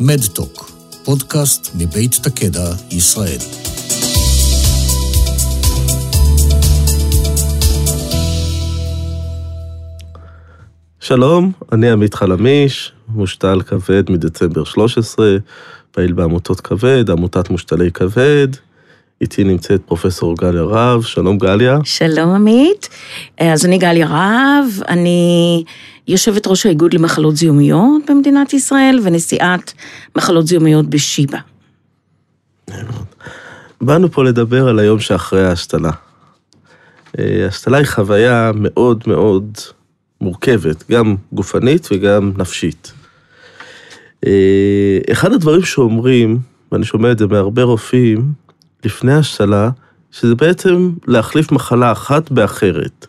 מדטוק, פודקאסט מבית תקדע, ישראל. שלום, אני עמית חלמיש, מושתל כבד מדצמבר 13, פעיל בעמותות כבד, עמותת מושתלי כבד. איתי נמצאת פרופסור גליה רהב, שלום גליה. שלום עמית, אז אני גליה רהב, אני יושבת ראש האיגוד למחלות זיהומיות במדינת ישראל ונשיאת מחלות זיהומיות בשיבא. באנו פה לדבר על היום שאחרי ההשתלה. אה, השתלה היא חוויה מאוד מאוד מורכבת, גם גופנית וגם נפשית. אה, אחד הדברים שאומרים, ואני שומע את זה מהרבה רופאים, לפני השתלה, שזה בעצם להחליף מחלה אחת באחרת.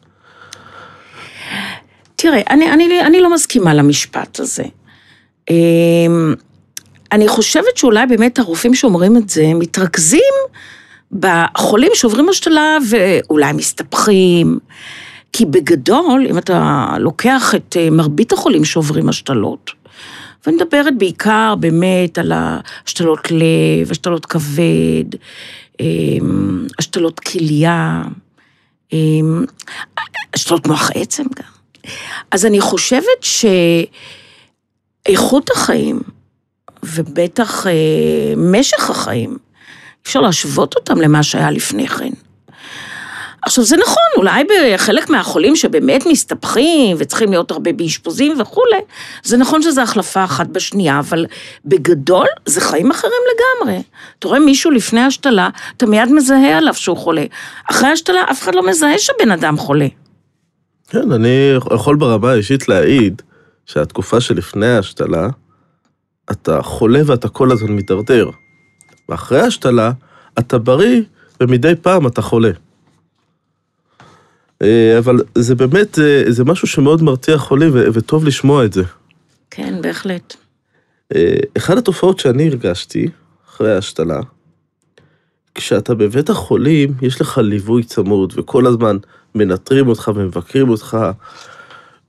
תראה, אני, אני, אני לא מסכימה למשפט הזה. אמ, אני חושבת שאולי באמת הרופאים שאומרים את זה מתרכזים בחולים שעוברים השתלה ואולי מסתבכים. כי בגדול, אם אתה לוקח את אה, מרבית החולים שעוברים השתלות, ואני מדברת בעיקר באמת על השתלות לב, השתלות כבד, אמ, השתלות כליה, אמ, השתלות מוח עצם גם. אז אני חושבת שאיכות החיים, ובטח אה, משך החיים, אפשר להשוות אותם למה שהיה לפני כן. עכשיו זה נכון, אולי בחלק מהחולים שבאמת מסתבכים וצריכים להיות הרבה באשפוזים וכולי, זה נכון שזה החלפה אחת בשנייה, אבל בגדול זה חיים אחרים לגמרי. אתה רואה מישהו לפני השתלה, אתה מיד מזהה עליו שהוא חולה. אחרי השתלה אף אחד לא מזהה שבן אדם חולה. כן, אני יכול ברמה האישית להעיד שהתקופה שלפני ההשתלה, אתה חולה ואתה כל הזמן מידרדר. ואחרי ההשתלה, אתה בריא ומדי פעם אתה חולה. אה, אבל זה באמת, אה, זה משהו שמאוד מרתיע חולים וטוב לשמוע את זה. כן, בהחלט. אה, אחת התופעות שאני הרגשתי אחרי ההשתלה, כשאתה בבית החולים, יש לך ליווי צמוד, וכל הזמן מנטרים אותך ומבקרים אותך,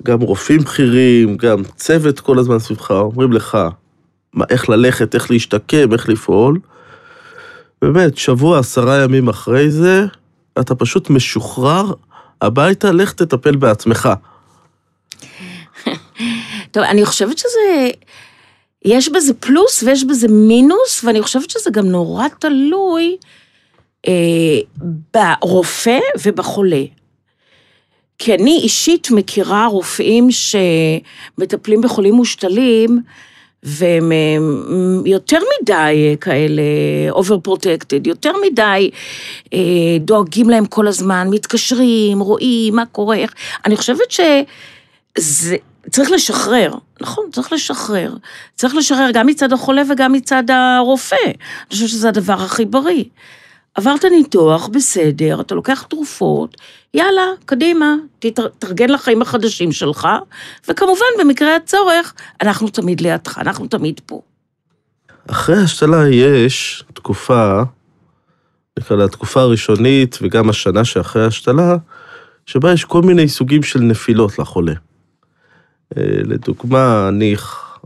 גם רופאים בכירים, גם צוות כל הזמן סביבך, אומרים לך מה, איך ללכת, איך להשתקם, איך לפעול. באמת, שבוע, עשרה ימים אחרי זה, אתה פשוט משוחרר הביתה, לך תטפל בעצמך. טוב, אני חושבת שזה... יש בזה פלוס ויש בזה מינוס, ואני חושבת שזה גם נורא תלוי אה, ברופא ובחולה. כי אני אישית מכירה רופאים שמטפלים בחולים מושתלים, והם יותר מדי כאלה overprotected, יותר מדי אה, דואגים להם כל הזמן, מתקשרים, רואים מה קורה, איך... אני חושבת שזה... צריך לשחרר, נכון, צריך לשחרר. צריך לשחרר גם מצד החולה וגם מצד הרופא. אני חושבת שזה הדבר הכי בריא. עברת ניתוח, בסדר, אתה לוקח תרופות, יאללה, קדימה, תתארגן לחיים החדשים שלך, וכמובן, במקרה הצורך, אנחנו תמיד לידך, אנחנו תמיד פה. אחרי השתלה יש תקופה, נקרא לה התקופה הראשונית וגם השנה שאחרי השתלה, שבה יש כל מיני סוגים של נפילות לחולה. אה, לדוגמה, אני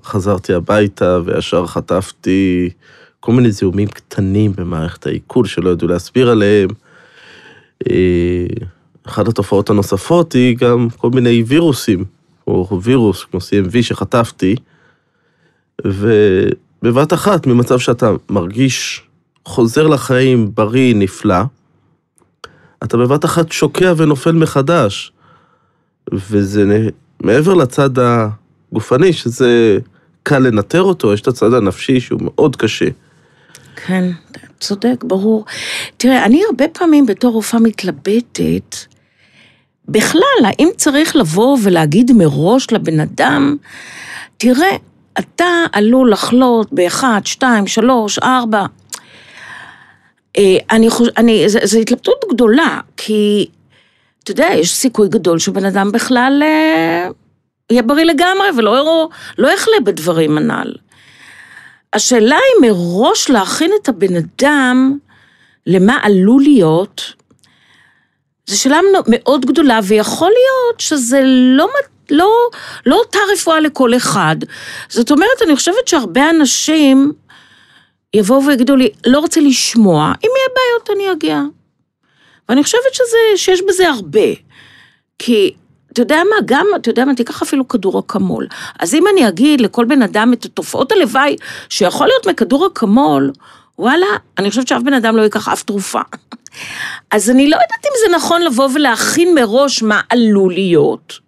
חזרתי הביתה וישר חטפתי כל מיני זיהומים קטנים במערכת העיכול שלא ידעו להסביר עליהם. אה, אחת התופעות הנוספות היא גם כל מיני וירוסים, או וירוס כמו CMV שחטפתי, ובבת אחת, ממצב שאתה מרגיש חוזר לחיים בריא, נפלא, אתה בבת אחת שוקע ונופל מחדש. וזה מעבר לצד הגופני, שזה קל לנטר אותו, יש את הצד הנפשי שהוא מאוד קשה. כן, צודק, ברור. תראה, אני הרבה פעמים בתור רופאה מתלבטת, בכלל, האם צריך לבוא ולהגיד מראש לבן אדם, תראה, אתה עלול לחלות באחד, שתיים, שלוש, ארבע. אה, אני חושבת, אני, זו התלבטות גדולה, כי, אתה יודע, יש סיכוי גדול שבן אדם בכלל אה, יהיה בריא לגמרי ולא לא יחלה בדברים הנ"ל. השאלה היא מראש להכין את הבן אדם למה עלול להיות, זו שאלה מאוד גדולה, ויכול להיות שזה לא לא, לא אותה רפואה לכל אחד. זאת אומרת, אני חושבת שהרבה אנשים יבואו ויגידו לי, לא רוצה לשמוע, אם יהיה בעיות אני אגיע. ואני חושבת שזה, שיש בזה הרבה. כי אתה יודע מה, גם, אתה יודע מה, תיקח אפילו כדור אקמול. אז אם אני אגיד לכל בן אדם את התופעות הלוואי שיכול להיות מכדור אקמול, וואלה, אני חושבת שאף בן אדם לא ייקח אף תרופה. אז אני לא יודעת אם זה נכון לבוא ולהכין מראש מה עלול להיות,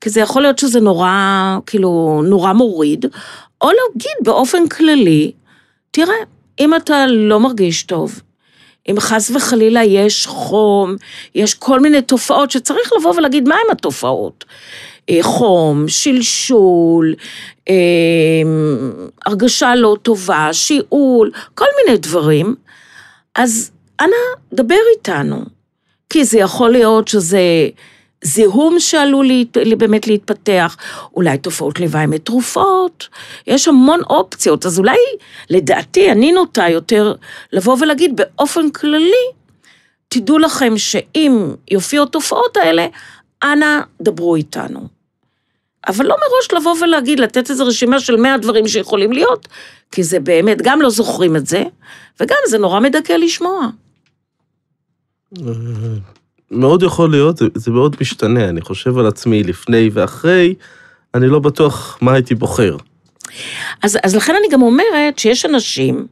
כי זה יכול להיות שזה נורא, כאילו, נורא מוריד, או להגיד באופן כללי, תראה, אם אתה לא מרגיש טוב, אם חס וחלילה יש חום, יש כל מיני תופעות שצריך לבוא ולהגיד מהם התופעות. אה, חום, שלשול, אה, הרגשה לא טובה, שיעול, כל מיני דברים, אז אנא, דבר איתנו. כי זה יכול להיות שזה זיהום שעלול להת, באמת להתפתח, אולי תופעות לוואי מתרופות, יש המון אופציות, אז אולי, לדעתי, אני נוטה יותר לבוא ולהגיד באופן כללי, תדעו לכם שאם יופיעו התופעות האלה, אנא דברו איתנו. אבל לא מראש לבוא ולהגיד, לתת איזו רשימה של 100 דברים שיכולים להיות, כי זה באמת, גם לא זוכרים את זה, וגם זה נורא מדכא לשמוע. מאוד יכול להיות, זה, מאוד משתנה, אני חושב על עצמי לפני ואחרי, אני לא בטוח מה הייתי בוחר. אז, אז לכן אני גם אומרת שיש אנשים,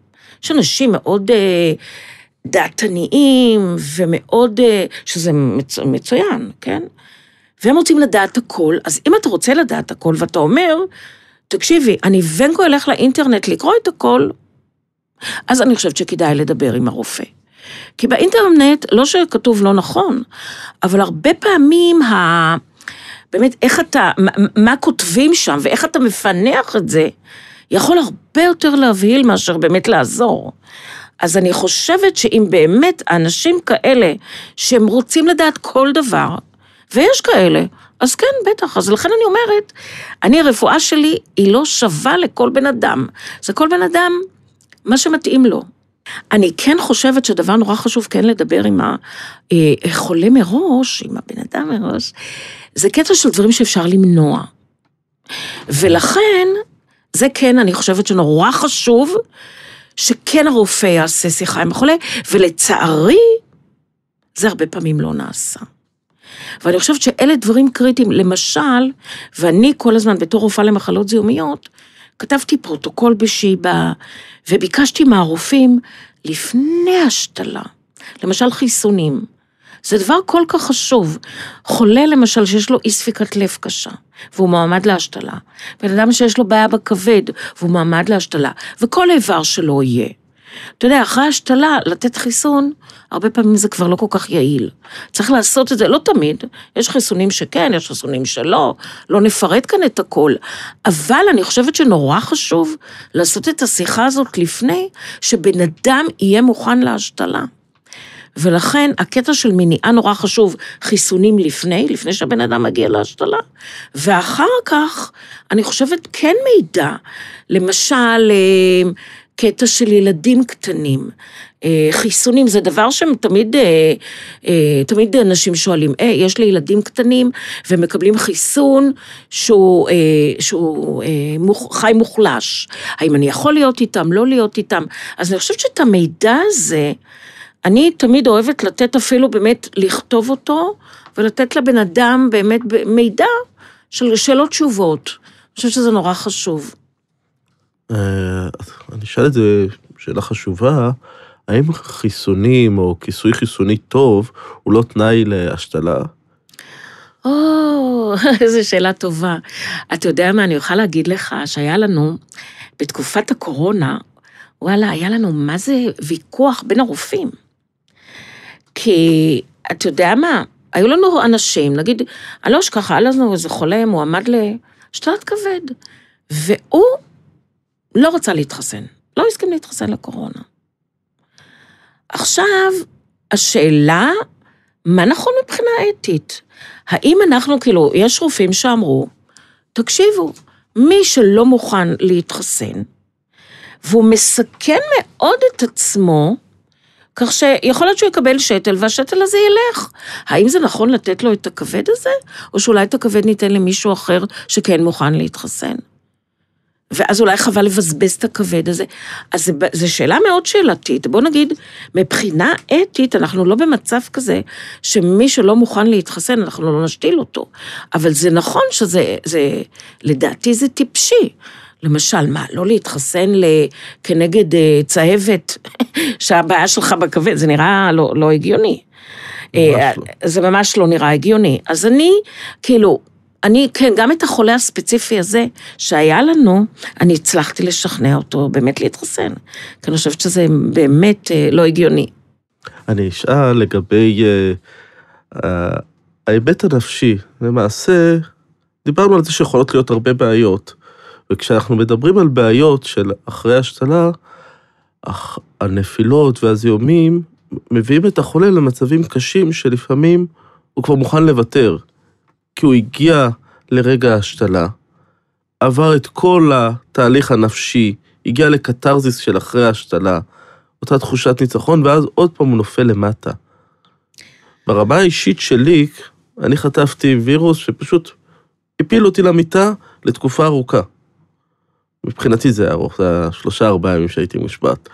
יש אנשים מאוד אה, דעתניים ומאוד, אה, שזה מצ, מצוין, כן? והם רוצים לדעת הכל, אז אם אתה רוצה לדעת הכל ואתה אומר, תקשיבי, אני כה אלך לאינטרנט לקרוא את הכל, אז אני חושבת שכדאי לדבר עם הרופא. כי באינטרנט, לא שכתוב לא נכון, אבל הרבה פעמים ה... באמת, איך אתה, מה, מה כותבים שם ואיך אתה מפענח את זה, יכול הרבה יותר להבהיל מאשר באמת לעזור. אז אני חושבת שאם באמת אנשים כאלה, שהם רוצים לדעת כל דבר, ויש כאלה, אז כן, בטח. אז לכן אני אומרת, אני, הרפואה שלי היא לא שווה לכל בן אדם. זה כל בן אדם, מה שמתאים לו. אני כן חושבת שדבר נורא חשוב כן לדבר עם החולה מראש, עם הבן אדם מראש, זה קטע של דברים שאפשר למנוע. ולכן, זה כן, אני חושבת שנורא חשוב שכן הרופא יעשה שיחה עם החולה, ולצערי, זה הרבה פעמים לא נעשה. ואני חושבת שאלה דברים קריטיים. למשל, ואני כל הזמן בתור רופאה למחלות זיהומיות, כתבתי פרוטוקול בשיבא, וביקשתי מהרופאים לפני השתלה, למשל חיסונים. זה דבר כל כך חשוב. חולה למשל שיש לו אי ספיקת לב קשה, והוא מועמד להשתלה. בן אדם שיש לו בעיה בכבד, והוא מועמד להשתלה, וכל איבר שלו יהיה. אתה יודע, אחרי השתלה, לתת חיסון, הרבה פעמים זה כבר לא כל כך יעיל. צריך לעשות את זה, לא תמיד, יש חיסונים שכן, יש חיסונים שלא, לא נפרט כאן את הכל. אבל אני חושבת שנורא חשוב לעשות את השיחה הזאת לפני שבן אדם יהיה מוכן להשתלה. ולכן הקטע של מניעה נורא חשוב, חיסונים לפני, לפני שהבן אדם מגיע להשתלה, ואחר כך, אני חושבת כן מידע, למשל, אה, קטע של ילדים קטנים. אה, חיסונים זה דבר שהם תמיד, אה, תמיד אנשים שואלים, אה, יש לי ילדים קטנים ומקבלים חיסון שהוא, שהוא חי מוחלש, האם אני יכול להיות איתם, לא להיות איתם? אז אני חושבת שאת המידע הזה, אני תמיד אוהבת לתת אפילו באמת, לכתוב אותו ולתת לבן אדם באמת מידע של שאלות תשובות. אני חושבת שזה נורא חשוב. אה, אני אשאל את זה שאלה חשובה, האם חיסונים או כיסוי חיסוני טוב הוא לא תנאי להשתלה? או, איזו שאלה טובה. אתה יודע מה, אני אוכל להגיד לך שהיה לנו, בתקופת הקורונה, וואלה, היה לנו מה זה ויכוח בין הרופאים. כי, אתה יודע מה, היו לנו אנשים, נגיד, אני לא אשכח, היה לנו איזה חולה מועמד להשתלת כבד, והוא לא רוצה להתחסן, לא הסכים להתחסן לקורונה. עכשיו, השאלה, מה נכון מבחינה אתית? האם אנחנו, כאילו, יש רופאים שאמרו, תקשיבו, מי שלא מוכן להתחסן, והוא מסכן מאוד את עצמו, כך שיכול להיות שהוא יקבל שתל והשתל הזה ילך. האם זה נכון לתת לו את הכבד הזה, או שאולי את הכבד ניתן למישהו אחר שכן מוכן להתחסן? ואז אולי חבל לבזבז את הכבד הזה. אז זו שאלה מאוד שאלתית. בוא נגיד, מבחינה אתית, אנחנו לא במצב כזה שמי שלא מוכן להתחסן, אנחנו לא נשתיל אותו. אבל זה נכון שזה, זה, לדעתי זה טיפשי. למשל, מה, לא להתחסן כנגד אה, צהבת, שהבעיה שלך בכבד, זה נראה לא, לא הגיוני. ממש אה, לא. זה ממש לא נראה הגיוני. אז אני, כאילו, אני, כן, גם את החולה הספציפי הזה שהיה לנו, אני הצלחתי לשכנע אותו באמת להתחסן. כי אני חושבת שזה באמת אה, לא הגיוני. אני אשאל לגבי uh, uh, ההיבט הנפשי. למעשה, דיברנו על זה שיכולות להיות הרבה בעיות. וכשאנחנו מדברים על בעיות של אחרי השתלה, הנפילות והזיהומים מביאים את החולה למצבים קשים שלפעמים הוא כבר מוכן לוותר. כי הוא הגיע לרגע ההשתלה, עבר את כל התהליך הנפשי, הגיע לקתרזיס של אחרי ההשתלה, אותה תחושת ניצחון, ואז עוד פעם הוא נופל למטה. ברמה האישית שלי, אני חטפתי וירוס שפשוט הפיל אותי למיטה לתקופה ארוכה. מבחינתי זה היה ארוך, זה היה שלושה ארבעה ימים שהייתי מושבת.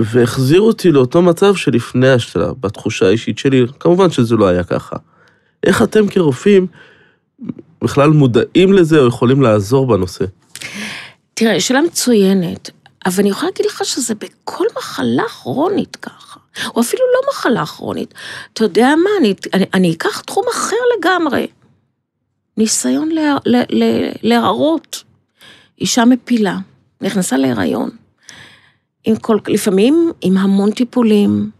והחזיר אותי לאותו מצב שלפני השתלה, בתחושה האישית שלי, כמובן שזה לא היה ככה. איך אתם כרופאים בכלל מודעים לזה או יכולים לעזור בנושא? תראה, שאלה מצוינת, אבל אני יכולה להגיד לך שזה בכל מחלה כרונית ככה, או אפילו לא מחלה כרונית. אתה יודע מה, אני, אני, אני אקח תחום אחר לגמרי. ניסיון לה, לה, לה, להראות. אישה מפילה, נכנסה להיריון. עם כל, לפעמים עם המון טיפולים,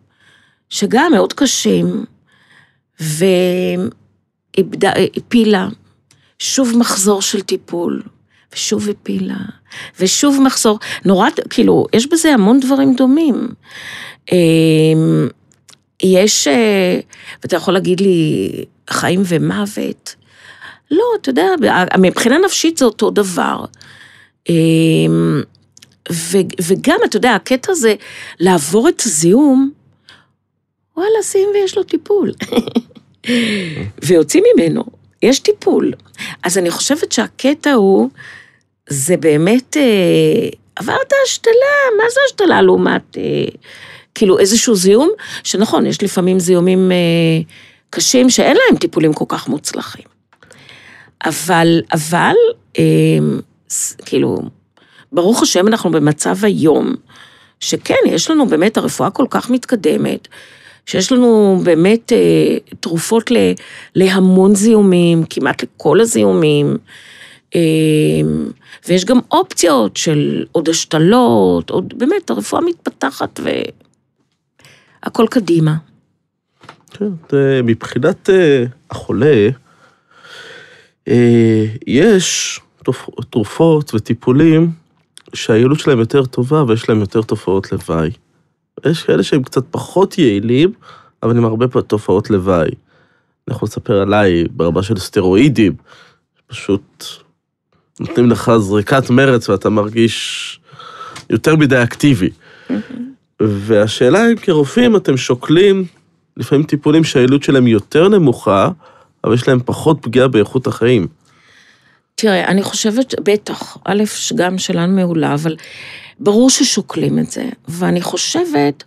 שגם מאוד קשים, והפילה, שוב מחזור של טיפול, ושוב הפילה, ושוב מחזור, נורא, כאילו, יש בזה המון דברים דומים. אמ, יש, אה, ואתה יכול להגיד לי, חיים ומוות. לא, אתה יודע, מבחינה נפשית זה אותו דבר. אמ, וגם, אתה יודע, הקטע הזה, לעבור את הזיהום, וואלה, שים ויש לו טיפול. ויוצאים ממנו, יש טיפול. אז אני חושבת שהקטע הוא, זה באמת, אה, עברת השתלה, מה זה השתלה לעומת, אה, כאילו איזשהו זיהום, שנכון, יש לפעמים זיהומים אה, קשים שאין להם טיפולים כל כך מוצלחים. אבל, אבל, אה, כאילו, ברוך השם אנחנו במצב היום, שכן, יש לנו באמת, הרפואה כל כך מתקדמת, שיש לנו באמת אה, תרופות ל, להמון זיהומים, כמעט לכל הזיהומים, אה, ויש גם אופציות של עוד השתלות, עוד באמת, הרפואה מתפתחת והכל קדימה. כן, מבחינת אה, החולה, אה, יש תרופות וטיפולים שהיעילות שלהם יותר טובה ויש להם יותר תופעות לוואי. יש כאלה שהם קצת פחות יעילים, אבל עם הרבה תופעות לוואי. אני יכול לספר עליי ברמה של סטרואידים, פשוט נותנים לך זריקת מרץ ואתה מרגיש יותר מדי אקטיבי. והשאלה אם כרופאים אתם שוקלים לפעמים טיפולים שהיעילות שלהם יותר נמוכה, אבל יש להם פחות פגיעה באיכות החיים. תראה, אני חושבת, בטח, א', גם שלנו מעולה, אבל ברור ששוקלים את זה, ואני חושבת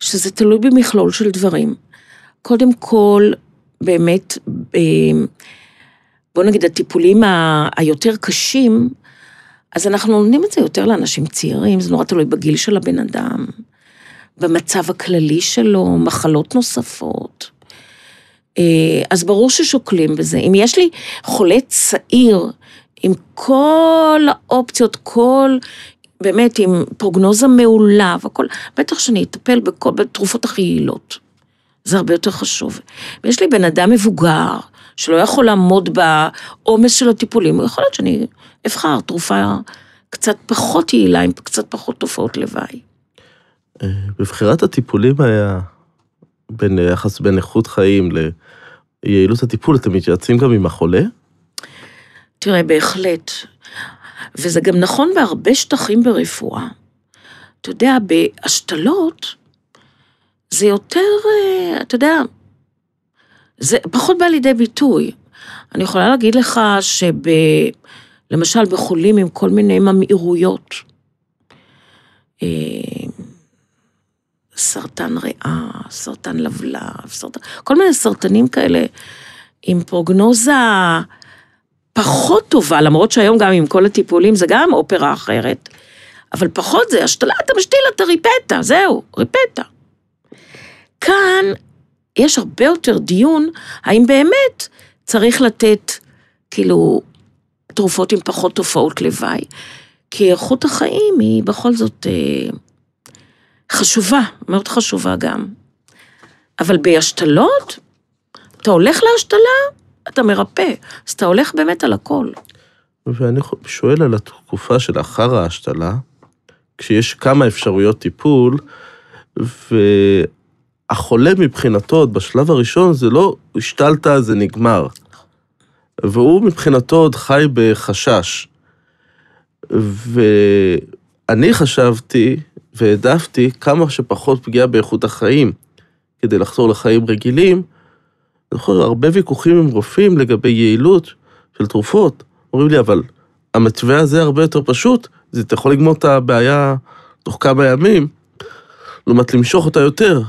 שזה תלוי במכלול של דברים. קודם כל, באמת, בוא נגיד, הטיפולים היותר קשים, אז אנחנו נותנים את זה יותר לאנשים צעירים, זה נורא תלוי בגיל של הבן אדם, במצב הכללי שלו, מחלות נוספות. אה, אז ברור ששוקלים בזה. אם יש לי חולה צעיר, עם כל האופציות, כל, באמת, עם פרוגנוזה מעולה והכל, בטח שאני אטפל בכל, בתרופות הכי יעילות. זה הרבה יותר חשוב. ויש לי בן אדם מבוגר, שלא יכול לעמוד בעומס של הטיפולים, יכול להיות שאני אבחר תרופה קצת פחות יעילה, עם קצת פחות תופעות לוואי. אה, בבחירת הטיפולים היה בין יחס בין איכות חיים ליעילות הטיפול, אתם מתייעצים גם עם החולה? תראה, בהחלט. וזה גם נכון בהרבה שטחים ברפואה. אתה יודע, בהשתלות, זה יותר, אה, אתה יודע, זה פחות בא לידי ביטוי. אני יכולה להגיד לך שב... למשל בחולים עם כל מיני ממאירויות, אה, סרטן ריאה, סרטן לבלב, סרטן, כל מיני סרטנים כאלה עם פרוגנוזה פחות טובה, למרות שהיום גם עם כל הטיפולים זה גם אופרה אחרת, אבל פחות זה השתלה, אתה משתיל, אתה ריפאת, זהו, ריפאת. כאן יש הרבה יותר דיון, האם באמת צריך לתת, כאילו, תרופות עם פחות תופעות לוואי, כי איכות החיים היא בכל זאת אה, חשובה, מאוד חשובה גם. אבל בהשתלות, אתה הולך להשתלה, אתה מרפא, אז אתה הולך באמת על הכל. ואני שואל על התקופה שלאחר ההשתלה, כשיש כמה אפשרויות טיפול, והחולה מבחינתו, עוד בשלב הראשון, זה לא השתלת, זה נגמר. והוא מבחינתו עוד חי בחשש. ואני חשבתי והעדפתי כמה שפחות פגיעה באיכות החיים, כדי לחזור לחיים רגילים. אני זוכר הרבה ויכוחים עם רופאים לגבי יעילות של תרופות. אומרים לי, אבל המתווה הזה הרבה יותר פשוט, זה אתה יכול לגמור את הבעיה תוך כמה ימים, לעומת למשוך אותה יותר.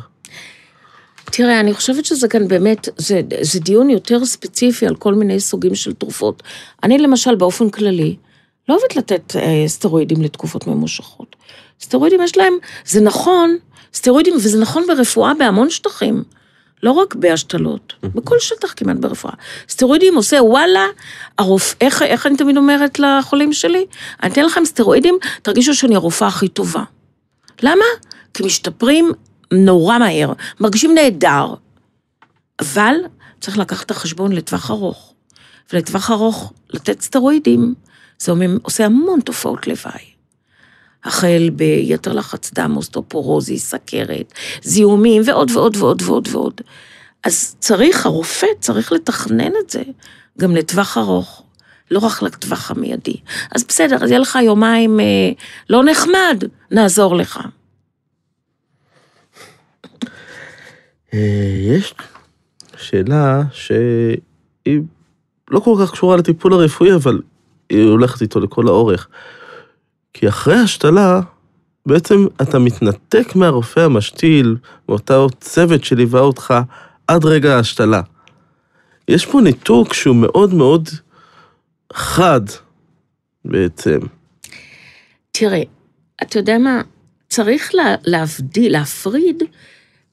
תראה, אני חושבת שזה כאן באמת, זה, זה דיון יותר ספציפי על כל מיני סוגים של תרופות. אני למשל, באופן כללי, לא אוהבת לתת אה, סטרואידים לתקופות ממושכות. סטרואידים יש להם, זה נכון, סטרואידים, וזה נכון ברפואה בהמון שטחים. לא רק בהשתלות, בכל שטח כמעט ברפואה. סטרואידים עושה וואלה, הרופא, איך, איך אני תמיד אומרת לחולים שלי? אני אתן לכם סטרואידים, תרגישו שאני הרופאה הכי טובה. למה? כי משתפרים נורא מהר, מרגישים נהדר. אבל צריך לקחת את החשבון לטווח ארוך. ולטווח ארוך, לתת סטרואידים, זה עושה המון תופעות לוואי. החל ביתר לחץ דם, אוסטופורוזי, סכרת, זיהומים ועוד ועוד ועוד ועוד ועוד. אז צריך, הרופא צריך לתכנן את זה גם לטווח ארוך, לא רק לטווח המיידי. אז בסדר, אז יהיה לך יומיים אה, לא נחמד, נעזור לך. אה, יש שאלה שהיא לא כל כך קשורה לטיפול הרפואי, אבל היא הולכת איתו לכל האורך. כי אחרי השתלה, בעצם אתה מתנתק מהרופא המשתיל, מאותו צוות שליווה אותך עד רגע ההשתלה. יש פה ניתוק שהוא מאוד מאוד חד בעצם. תראה, אתה יודע מה? צריך לה, להבדיל, להפריד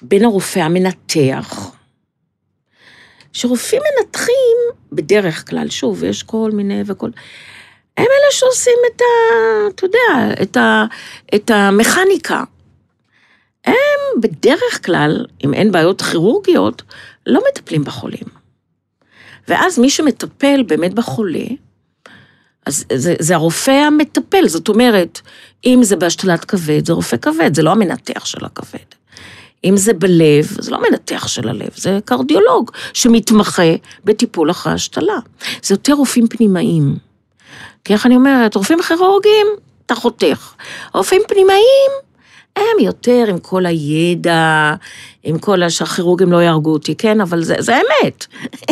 בין הרופא המנתח, שרופאים מנתחים, בדרך כלל, שוב, יש כל מיני וכל... הם אלה שעושים את ה... אתה יודע, את, ה, את המכניקה. הם בדרך כלל, אם אין בעיות כירורגיות, לא מטפלים בחולים. ואז מי שמטפל באמת בחולה, אז זה, זה הרופא המטפל, זאת אומרת, אם זה בהשתלת כבד, זה רופא כבד, זה לא המנתח של הכבד. אם זה בלב, זה לא מנתח של הלב, זה קרדיולוג שמתמחה בטיפול אחרי השתלה. זה יותר רופאים פנימיים. כי איך אני אומרת, רופאים כירורגיים, אתה חותך. רופאים פנימיים, הם יותר עם כל הידע, עם כל ה... שהכירורגים לא יהרגו אותי, כן? אבל זה, זה אמת.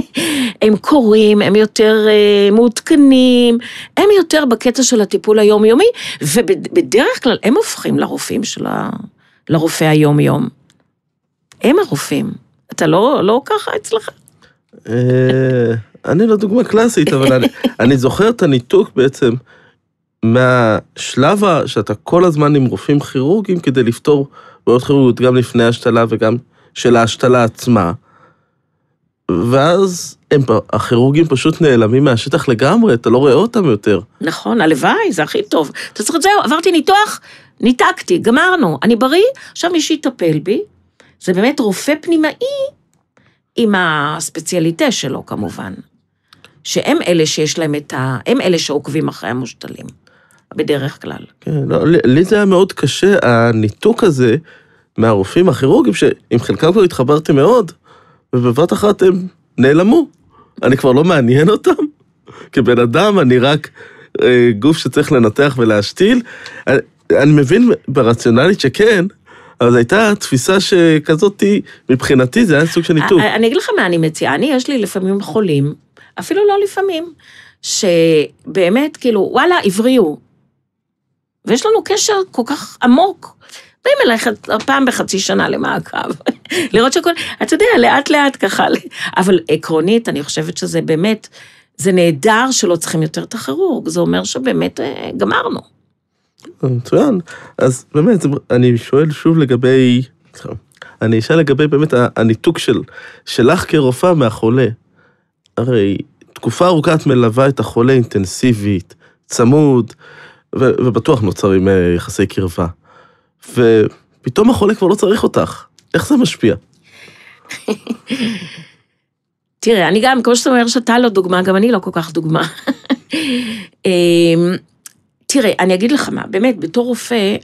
הם קוראים, הם יותר uh, מעודכנים, הם יותר בקטע של הטיפול היומיומי, ובדרך כלל הם הופכים לרופאים של ה... לרופא היומיום. הם הרופאים. אתה לא, לא ככה אצלך? אני לא דוגמה קלאסית, אבל אני, אני זוכר את הניתוק בעצם מהשלב שאתה כל הזמן עם רופאים כירורגיים כדי לפתור בעיות כירורגיות גם לפני ההשתלה וגם של ההשתלה עצמה. ואז הם, הכירורגים פשוט נעלמים מהשטח לגמרי, אתה לא רואה אותם יותר. נכון, הלוואי, זה הכי טוב. אתה צריך את זה, עברתי ניתוח, ניתקתי, גמרנו, אני בריא, עכשיו מי שיטפל בי, זה באמת רופא פנימאי עם הספציאליטה שלו כמובן. שהם אלה שיש להם את ה... הם אלה שעוקבים אחרי המושתלים, בדרך כלל. כן, לא, לי זה היה מאוד קשה, הניתוק הזה מהרופאים הכירורגים, שעם חלקם כבר התחברתי מאוד, ובבת אחת הם נעלמו. אני כבר לא מעניין אותם. כבן אדם, אני רק אה, גוף שצריך לנתח ולהשתיל. אני, אני מבין ברציונלית שכן, אבל זו הייתה תפיסה שכזאת, מבחינתי זה היה סוג של ניתוק. אני אגיד לך מה אני מציעה, אני, יש לי לפעמים חולים, אפילו לא לפעמים, שבאמת, כאילו, וואלה, הבריאו. ויש לנו קשר כל כך עמוק. באים אליי פעם בחצי שנה למעקב, לראות שהכל, אתה יודע, לאט לאט ככה, אבל עקרונית, אני חושבת שזה באמת, זה נהדר שלא צריכים יותר את הכירורג, זה אומר שבאמת אה, גמרנו. מצוין. אז באמת, אני שואל שוב לגבי, אני אשאל לגבי באמת הניתוק של, שלך כרופאה מהחולה. הרי תקופה ארוכה את מלווה את החולה אינטנסיבית, צמוד, ו, ובטוח נוצרים אה, יחסי קרבה. ופתאום החולה כבר לא צריך אותך. איך זה משפיע? תראה, אני גם, כמו שאתה אומר שאתה לא דוגמה, גם אני לא כל כך דוגמה. אמ, תראה, אני אגיד לך מה, באמת, בתור רופא,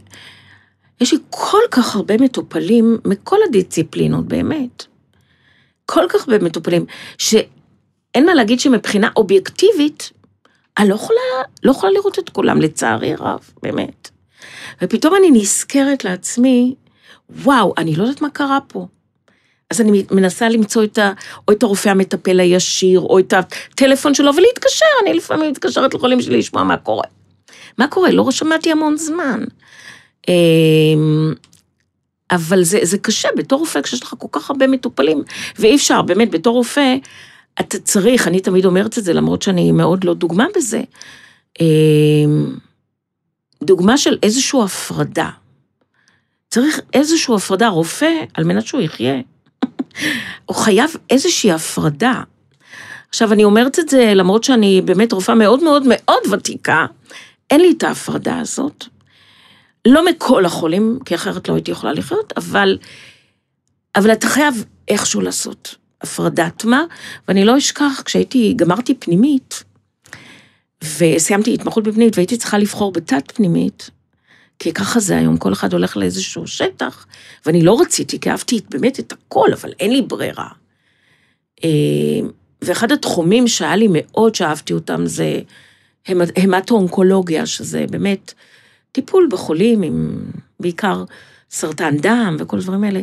יש לי כל כך הרבה מטופלים מכל הדיציפלינות, באמת. כל כך הרבה מטופלים, שאין מה להגיד שמבחינה אובייקטיבית, אני לא יכולה, לא יכולה לראות את כולם, לצערי הרב, באמת. ופתאום אני נזכרת לעצמי, וואו, אני לא יודעת מה קרה פה. אז אני מנסה למצוא את ה... או את הרופא המטפל הישיר, או את הטלפון שלו, ולהתקשר, אני לפעמים מתקשרת לחולים שלי לשמוע מה קורה. מה קורה? לא שמעתי המון זמן. אמ, אבל זה, זה קשה, בתור רופא, כשיש לך כל כך הרבה מטופלים, ואי אפשר, באמת, בתור רופא, אתה צריך, אני תמיד אומרת את זה, למרות שאני מאוד לא דוגמה בזה, אמ, דוגמה של איזושהי הפרדה. צריך איזושהי הפרדה, רופא, על מנת שהוא יחיה, הוא חייב איזושהי הפרדה. עכשיו, אני אומרת את זה למרות שאני באמת רופאה מאוד מאוד מאוד ותיקה, אין לי את ההפרדה הזאת. לא מכל החולים, כי אחרת לא הייתי יכולה לחיות, אבל, אבל אתה חייב איכשהו לעשות הפרדת מה, ואני לא אשכח, כשהייתי, גמרתי פנימית, וסיימתי התמחות בפנימית והייתי צריכה לבחור בתת פנימית, כי ככה זה היום, כל אחד הולך לאיזשהו שטח, ואני לא רציתי, כי אהבתי באמת את הכל, אבל אין לי ברירה. אה, ואחד התחומים שהיה לי מאוד שאהבתי אותם זה המטו-אונקולוגיה, שזה באמת טיפול בחולים עם בעיקר סרטן דם וכל הדברים האלה.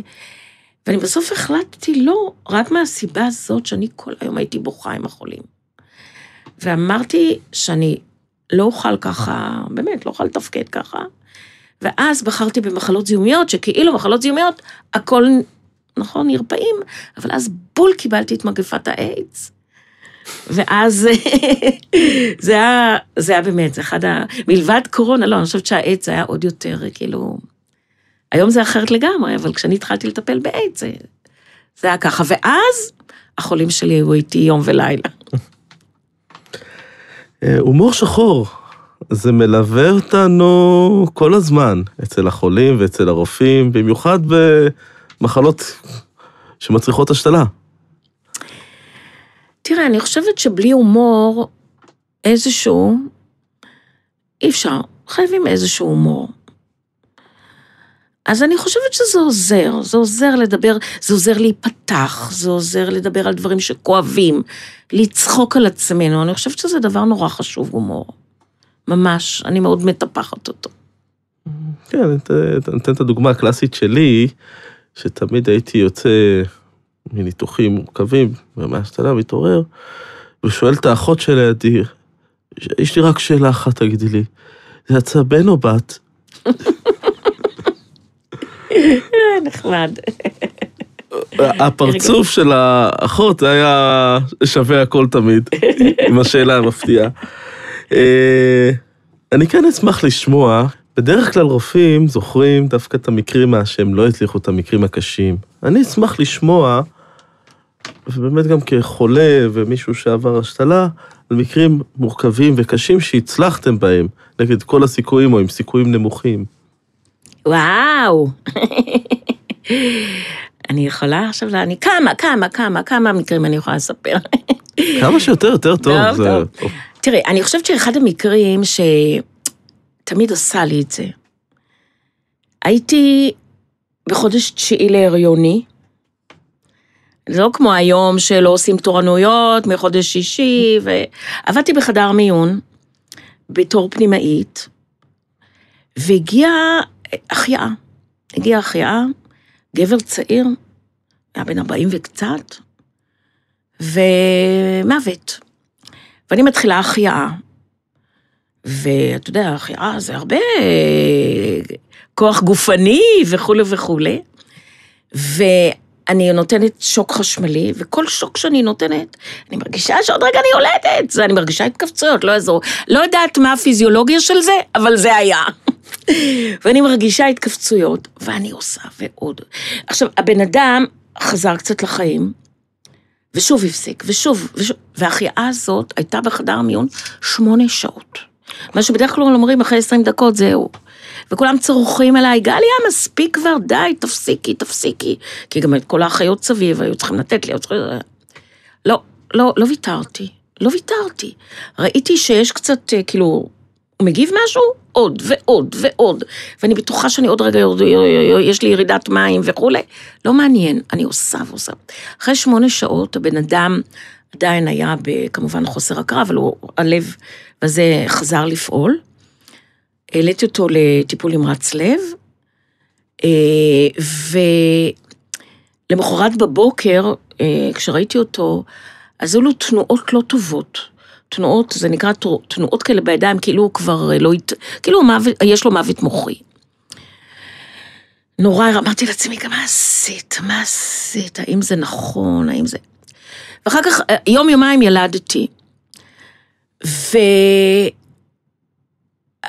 ואני בסוף החלטתי לא, רק מהסיבה הזאת שאני כל היום הייתי בוכה עם החולים. ואמרתי שאני לא אוכל ככה, באמת, לא אוכל לתפקד ככה. ואז בחרתי במחלות זיהומיות, שכאילו מחלות זיהומיות, הכל, נכון, נרפאים, אבל אז בול קיבלתי את מגפת האיידס. ואז זה היה, זה היה באמת, זה אחד ה... מלבד קורונה, לא, אני חושבת שהאיידס היה עוד יותר, כאילו... היום זה אחרת לגמרי, אבל כשאני התחלתי לטפל באיידס, זה, זה היה ככה. ואז החולים שלי היו איתי יום ולילה. אה, הומור שחור, זה מלווה אותנו כל הזמן, אצל החולים ואצל הרופאים, במיוחד במחלות שמצריכות השתלה. תראה, אני חושבת שבלי הומור, איזשהו, אי אפשר, חייבים איזשהו הומור. אז אני חושבת שזה עוזר, זה עוזר לדבר, זה עוזר להיפתח, זה עוזר לדבר על דברים שכואבים, לצחוק על עצמנו, אני חושבת שזה דבר נורא חשוב, הומור. ממש, אני מאוד מטפחת אותו. כן, אני אתן את הדוגמה הקלאסית שלי, שתמיד הייתי יוצא מניתוחים מורכבים, ומהשתלה מתעורר, ושואל את האחות שלידי, יש לי רק שאלה אחת, תגידי לי, זה יצא בן או בת? נחמד. הפרצוף של האחות היה שווה הכל תמיד, עם השאלה המפתיעה. אה, אני כן אשמח לשמוע, בדרך כלל רופאים זוכרים דווקא את המקרים שהם לא הצליחו את המקרים הקשים. אני אשמח לשמוע, ובאמת גם כחולה ומישהו שעבר השתלה, על מקרים מורכבים וקשים שהצלחתם בהם, נגד כל הסיכויים או עם סיכויים נמוכים. וואו. אני יכולה עכשיו, אני כמה, כמה, כמה, כמה מקרים אני יכולה לספר. כמה שיותר, יותר טוב. טוב, זה... טוב. תראה, אני חושבת שאחד המקרים שתמיד עשה לי את זה, הייתי בחודש תשיעי להריוני, זה לא כמו היום שלא עושים תורנויות מחודש שישי, ועבדתי בחדר מיון בתור פנימאית, והגיעה החייאה. הגיעה החייאה, גבר צעיר, היה בן 40 וקצת, ומוות. ואני מתחילה החייאה. ואתה יודע, החייאה זה הרבה כוח גופני וכולי וכולי. ואני נותנת שוק חשמלי, וכל שוק שאני נותנת, אני מרגישה שעוד רגע אני יולדת. אני מרגישה התכווצויות, לא יעזור. לא יודעת מה הפיזיולוגיה של זה, אבל זה היה. ואני מרגישה התכווצויות, ואני עושה ועוד. עכשיו, הבן אדם חזר קצת לחיים, ושוב הפסיק, ושוב, ושוב, וההחייאה הזאת הייתה בחדר המיון שמונה שעות. מה שבדרך כלל אומרים אחרי עשרים דקות זהו. וכולם צורכים עליי, גליה, מספיק כבר, די, תפסיקי, תפסיקי. כי גם את כל האחיות סביב היו צריכים לתת לי, היו צריכים... לא, לא, לא ויתרתי, לא ויתרתי. ראיתי שיש קצת, אה, כאילו, הוא מגיב משהו? עוד ועוד ועוד. ואני בטוחה שאני עוד רגע, יורד, יש לי ירידת מים וכולי. לא מעניין, אני עושה ועושה. אחרי שמונה שעות הבן אדם עדיין היה כמובן חוסר הכרה, אבל הוא, הלב הזה חזר לפעול. העליתי אותו לטיפול נמרץ לב, אה, ולמחרת בבוקר, אה, כשראיתי אותו, אז היו לו תנועות לא טובות. תנועות, זה נקרא תנועות כאלה בידיים, כאילו הוא כבר לא, כאילו מוות, יש לו מוות מוחי. נורא אמרתי לעצמי, מה עשית? מה עשית? האם זה נכון? האם זה... ואחר כך, יום יומיים ילדתי. ו...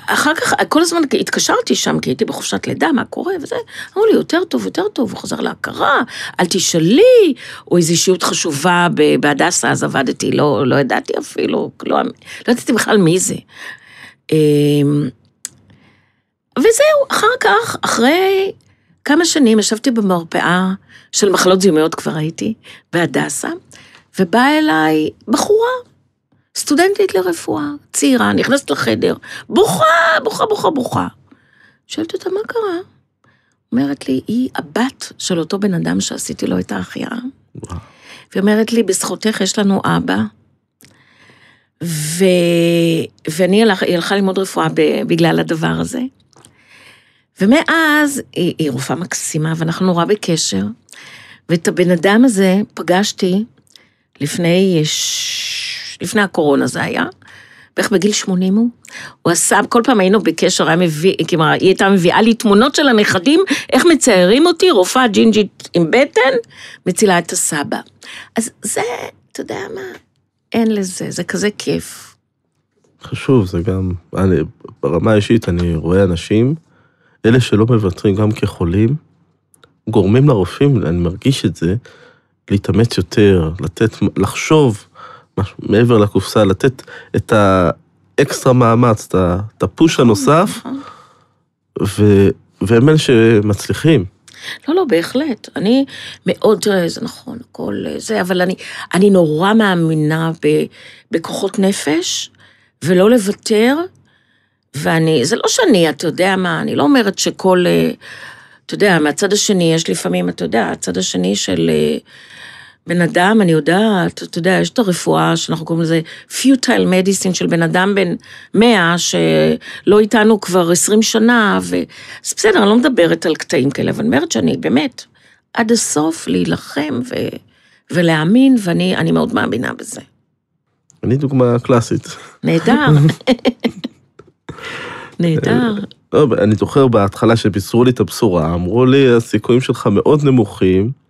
אחר כך, כל הזמן התקשרתי שם, כי הייתי בחופשת לידה, מה קורה וזה, אמרו לי, יותר טוב, יותר טוב, הוא חזר להכרה, אל תשאלי, או איזו אישיות חשובה בהדסה, אז עבדתי, לא, לא ידעתי אפילו, לא, לא ידעתי בכלל מי זה. אמ, וזהו, אחר כך, אחרי כמה שנים, ישבתי במרפאה של מחלות זיהומיות, כבר הייתי, בהדסה, ובאה אליי בחורה, סטודנטית לרפואה, צעירה, נכנסת לחדר, בוכה, בוכה, בוכה, בוכה. שואלת אותה, מה קרה? אומרת לי, היא הבת של אותו בן אדם שעשיתי לו את ההחייאה. והיא אומרת לי, בזכותך יש לנו אבא. ו... ואני הלך, היא הלכה ללמוד רפואה בגלל הדבר הזה. ומאז, היא, היא רופאה מקסימה, ואנחנו נורא בקשר. ואת הבן אדם הזה פגשתי לפני לפני הקורונה זה היה, בערך בגיל 80 הוא, הוא עשה, כל פעם היינו בקשר, היה מביא, כלומר, היא הייתה מביאה לי תמונות של הנכדים, איך מציירים אותי, רופאה ג'ינג'ית עם בטן, מצילה את הסבא. אז זה, אתה יודע מה, אין לזה, זה כזה כיף. חשוב, זה גם, אני, ברמה האישית אני רואה אנשים, אלה שלא מוותרים גם כחולים, גורמים לרופאים, אני מרגיש את זה, להתאמץ יותר, לתת, לחשוב מעבר לקופסה, לתת את האקסטרה מאמץ, את הפוש הנוסף, נכון. ו, והם אלה שמצליחים. לא, לא, בהחלט. אני מאוד, תראה, זה נכון, הכל זה, אבל אני, אני נורא מאמינה ב, בכוחות נפש, ולא לוותר, ואני, זה לא שאני, אתה יודע מה, אני לא אומרת שכל, אתה יודע, מהצד השני, יש לפעמים, אתה יודע, הצד השני של... בן אדם, אני יודעת, אתה יודע, יש את הרפואה שאנחנו קוראים לזה פיוטייל מדיסין של בן אדם בן מאה, שלא איתנו כבר עשרים שנה, ו... אז בסדר, אני לא מדברת על קטעים כאלה, אבל אני אומרת שאני באמת, עד הסוף להילחם ו... ולהאמין, ואני מאוד מאמינה בזה. אני דוגמה קלאסית. נהדר. נהדר. לא, אני זוכר בהתחלה שבישרו לי את הבשורה, אמרו לי, הסיכויים שלך מאוד נמוכים.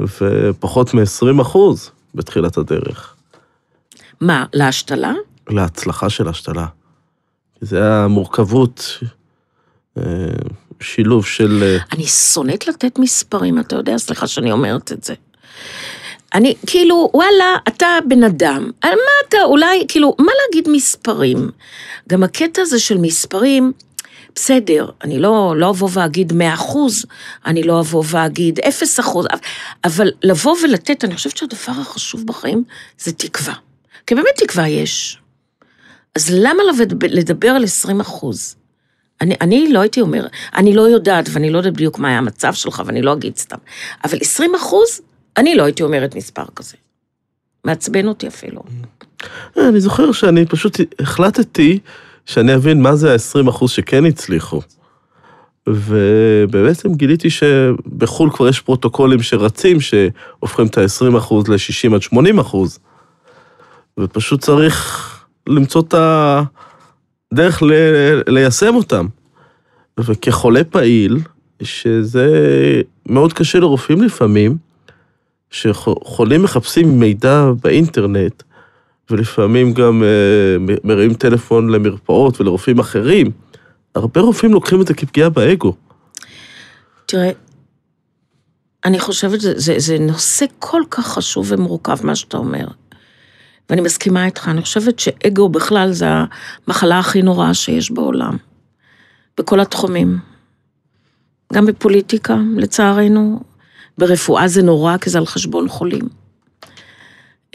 ופחות מ-20 אחוז בתחילת הדרך. מה, להשתלה? להצלחה של השתלה. זה היה מורכבות, אה, שילוב של... אה, אני שונאת לתת מספרים, אתה יודע, סליחה שאני אומרת את זה. אני, כאילו, וואלה, אתה בן אדם, על מה אתה, אולי, כאילו, מה להגיד מספרים? גם הקטע הזה של מספרים, בסדר, אני לא, לא אבוא ואגיד 100 אחוז, אני לא אבוא ואגיד 0 אחוז, אבל לבוא ולתת, אני חושבת שהדבר החשוב בחיים זה תקווה. כי באמת תקווה יש. אז למה לדבר על 20 אחוז? אני, אני לא הייתי אומר, אני לא יודעת, ואני לא יודעת בדיוק מה היה המצב שלך, ואני לא אגיד סתם, אבל 20 אחוז, אני לא הייתי אומרת מספר כזה. מעצבן אותי אפילו. אני זוכר שאני פשוט החלטתי שאני אבין מה זה ה-20% שכן הצליחו. ובעצם גיליתי שבחו"ל כבר יש פרוטוקולים שרצים, שהופכים את ה-20% ל-60 עד 80 אחוז, ופשוט צריך למצוא את הדרך ל- ליישם אותם. וכחולה פעיל, שזה מאוד קשה לרופאים לפעמים, שחולים מחפשים מידע באינטרנט, ולפעמים גם אה, מרימים טלפון למרפאות ולרופאים אחרים, הרבה רופאים לוקחים את זה כפגיעה באגו. תראה, אני חושבת שזה נושא כל כך חשוב ומורכב, מה שאתה אומר. ואני מסכימה איתך, אני חושבת שאגו בכלל זה המחלה הכי נוראה שיש בעולם. בכל התחומים. גם בפוליטיקה, לצערנו. ברפואה זה נורא, כי זה על חשבון חולים.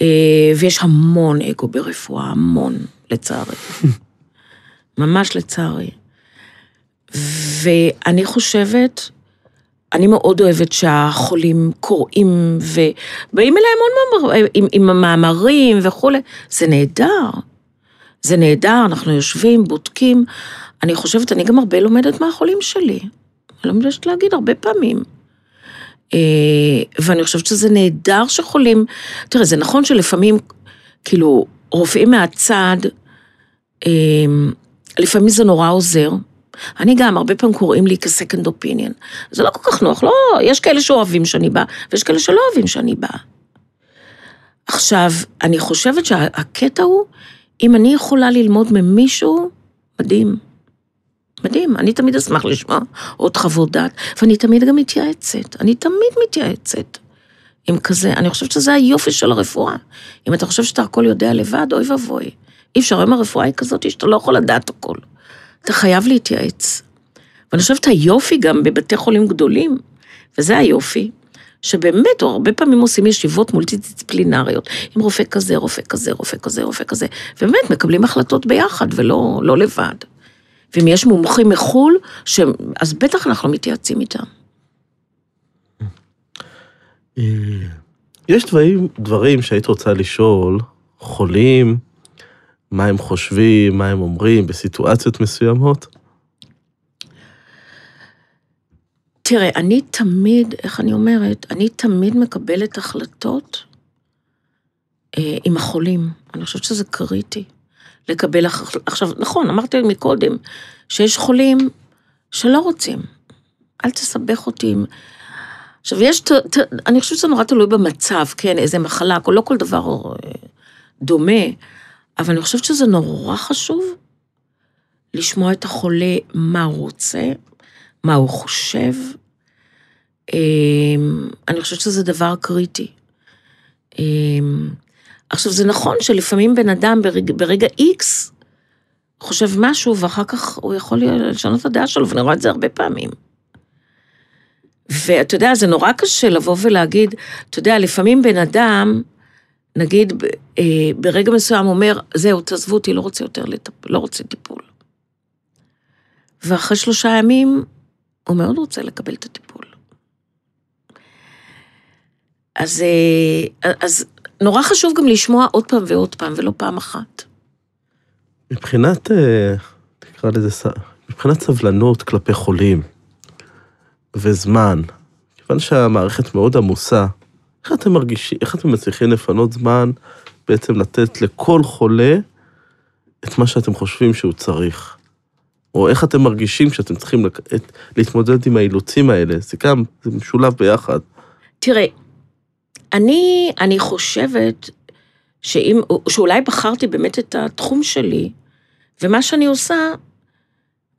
אה, ויש המון אגו ברפואה, המון, לצערי. ממש לצערי. ואני חושבת, אני מאוד אוהבת שהחולים קוראים ובאים אליי המון מאמר, עם, עם המאמרים וכולי, זה נהדר. זה נהדר, אנחנו יושבים, בודקים. אני חושבת, אני גם הרבה לומדת מהחולים שלי. אני לא מתביישת להגיד הרבה פעמים. אה, ואני חושבת שזה נהדר שחולים, תראה, זה נכון שלפעמים, כאילו, רופאים מהצד, אה, לפעמים זה נורא עוזר. אני גם, הרבה פעמים קוראים לי כ-second opinion. זה לא כל כך נוח, לא, יש כאלה שאוהבים שאני באה, ויש כאלה שלא אוהבים שאני באה. עכשיו, אני חושבת שהקטע הוא, אם אני יכולה ללמוד ממישהו, מדהים. מדהים, אני תמיד אשמח לשמוע עוד חוות דעת, ואני תמיד גם מתייעצת, אני תמיד מתייעצת. עם כזה, אני חושבת שזה היופי של הרפואה. אם אתה חושב שאתה הכל יודע לבד, אוי ואבוי. אי אפשר, היום הרפואה היא כזאת שאתה לא יכול לדעת הכל. אתה חייב להתייעץ. ואני חושבת היופי גם בבתי חולים גדולים, וזה היופי, שבאמת, הרבה פעמים עושים ישיבות מולטי-דיסציפלינריות, עם רופא כזה, רופא כזה, רופא כזה, רופא כזה, ובאמת מקבלים החלטות ביחד ולא לא לבד. ואם יש מומחים מחו"ל, ש... אז בטח אנחנו מתייעצים איתם. אה, יש דברים, דברים שהיית רוצה לשאול, חולים, מה הם חושבים, מה הם אומרים בסיטואציות מסוימות? תראה, אני תמיד, איך אני אומרת, אני תמיד מקבלת החלטות אה, עם החולים. אני חושבת שזה קריטי. לקבל החלטות. עכשיו, נכון, אמרתי מקודם, שיש חולים שלא רוצים. אל תסבך אותי. עכשיו, יש, ת, ת, אני חושבת שזה נורא תלוי במצב, כן, איזה מחלה, לא כל דבר אה, דומה, אבל אני חושבת שזה נורא חשוב לשמוע את החולה, מה הוא רוצה, מה הוא חושב. אמ, אני חושבת שזה דבר קריטי. עכשיו, זה נכון שלפעמים בן אדם ברגע, ברגע X חושב משהו, ואחר כך הוא יכול לשנות את הדעה שלו, ואני רואה את זה הרבה פעמים. ואתה יודע, זה נורא קשה לבוא ולהגיד, אתה יודע, לפעמים בן אדם, נגיד, אה, ברגע מסוים אומר, זהו, תעזבו אותי, לא רוצה יותר לטפל, לא רוצה טיפול. ואחרי שלושה ימים, הוא מאוד רוצה לקבל את הטיפול. אז, אה, אז נורא חשוב גם לשמוע עוד פעם ועוד פעם, ולא פעם אחת. מבחינת, אה, נקרא לזה, מבחינת סבלנות כלפי חולים וזמן, כיוון שהמערכת מאוד עמוסה, איך אתם מרגישים, איך אתם מצליחים לפנות זמן בעצם לתת לכל חולה את מה שאתם חושבים שהוא צריך? או איך אתם מרגישים כשאתם צריכים לק... את... להתמודד עם האילוצים האלה? זה גם, זה משולב ביחד. תראה, אני, אני חושבת שאם, שאולי בחרתי באמת את התחום שלי, ומה שאני עושה,